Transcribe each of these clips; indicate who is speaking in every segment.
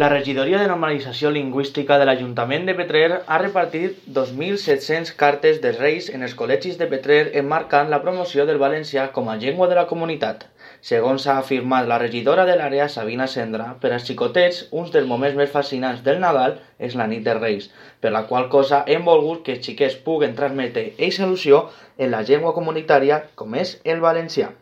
Speaker 1: La regidoria de normalització lingüística de l'Ajuntament de Petrer ha repartit 2.700 cartes de Reis en els col·legis de Petrer enmarcant la promoció del valencià com a llengua de la comunitat. Segons ha afirmat la regidora de l'àrea, Sabina Sendra, per als xicotets, uns dels moments més fascinants del Nadal és la nit de Reis, per la qual cosa hem volgut que els xiquets puguen transmetre eixa il·lusió en la llengua comunitària com és el valencià.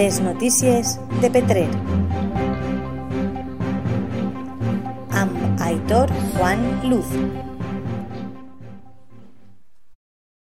Speaker 2: Les notícies de Petrer. Amb Aitor Juan Luz.